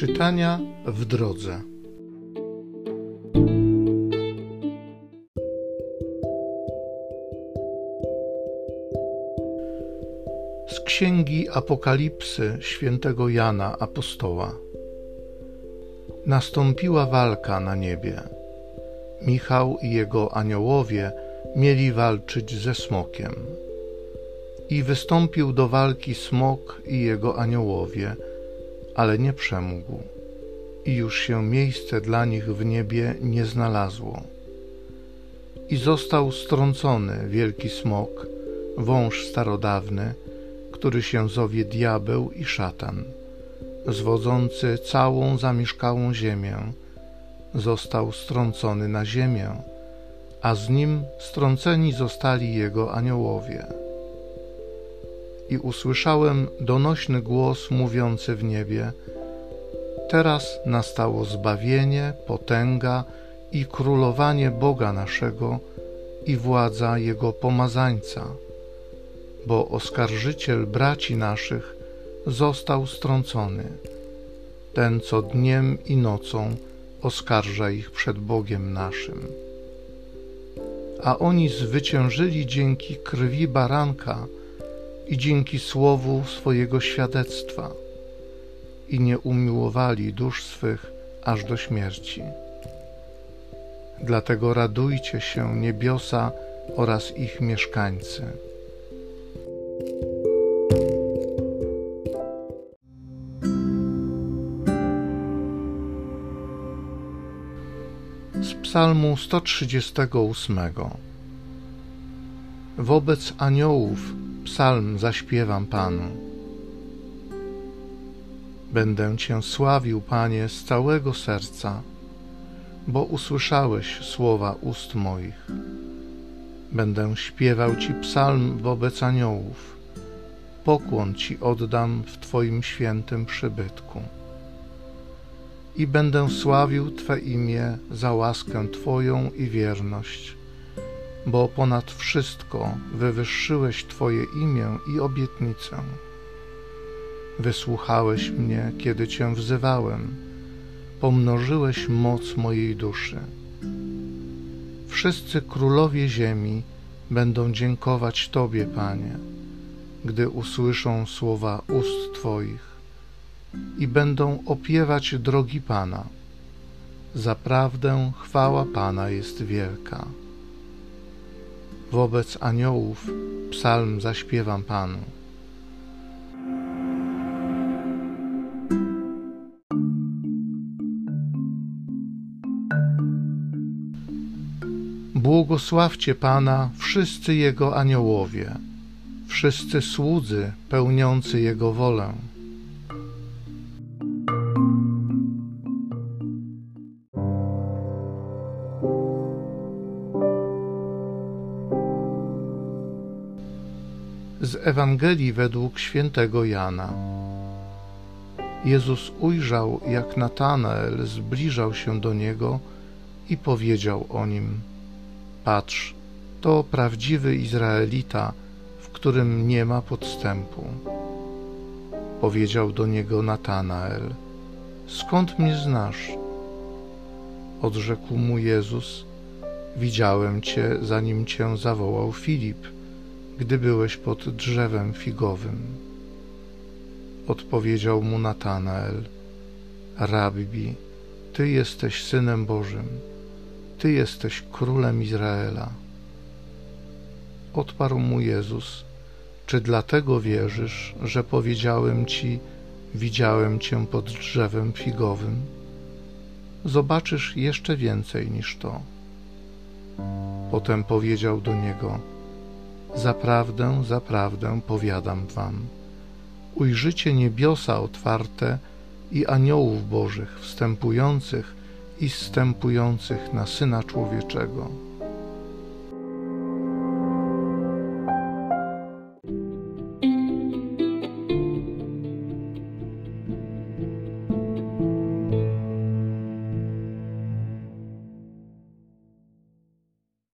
Czytania w drodze. Z księgi Apokalipsy świętego Jana Apostoła. Nastąpiła walka na niebie. Michał i jego aniołowie mieli walczyć ze smokiem. I wystąpił do walki smok i jego aniołowie, ale nie przemógł. I już się miejsce dla nich w niebie nie znalazło. I został strącony wielki smok, wąż starodawny, który się zowie diabeł i szatan, zwodzący całą zamieszkałą ziemię, został strącony na ziemię, a z nim strąceni zostali jego aniołowie i usłyszałem donośny głos mówiący w niebie: Teraz nastało zbawienie, potęga i królowanie Boga naszego i władza Jego pomazańca, bo oskarżyciel braci naszych został strącony, ten co dniem i nocą oskarża ich przed Bogiem naszym. A oni zwyciężyli dzięki krwi baranka, i dzięki słowu swojego świadectwa i nie umiłowali dusz swych aż do śmierci. Dlatego radujcie się niebiosa oraz ich mieszkańcy. Z Psalmu 138 Wobec aniołów psalm zaśpiewam Panu. Będę Cię sławił, Panie, z całego serca, bo usłyszałeś słowa ust moich. Będę śpiewał Ci psalm wobec aniołów, pokłon Ci oddam w Twoim świętym przybytku. I będę sławił Twe imię za łaskę Twoją i wierność bo ponad wszystko wywyższyłeś Twoje imię i obietnicę. Wysłuchałeś mnie, kiedy Cię wzywałem, pomnożyłeś moc mojej duszy. Wszyscy królowie ziemi będą dziękować Tobie, Panie, gdy usłyszą słowa ust Twoich i będą opiewać drogi Pana. Zaprawdę chwała Pana jest wielka. Wobec aniołów psalm zaśpiewam Panu. Błogosławcie Pana wszyscy Jego aniołowie, wszyscy słudzy pełniący Jego wolę. Z Ewangelii według świętego Jana. Jezus ujrzał, jak Natanael zbliżał się do niego i powiedział o nim: Patrz, to prawdziwy Izraelita, w którym nie ma podstępu. Powiedział do niego Natanael: Skąd mnie znasz? Odrzekł mu Jezus: Widziałem cię, zanim cię zawołał Filip gdy byłeś pod drzewem figowym. Odpowiedział mu Natanael: Rabbi, ty jesteś synem Bożym, ty jesteś królem Izraela. Odparł mu Jezus: Czy dlatego wierzysz, że powiedziałem ci: Widziałem cię pod drzewem figowym? Zobaczysz jeszcze więcej niż to. Potem powiedział do niego: Zaprawdę, zaprawdę powiadam wam, ujrzycie niebiosa otwarte i aniołów bożych wstępujących i zstępujących na Syna Człowieczego.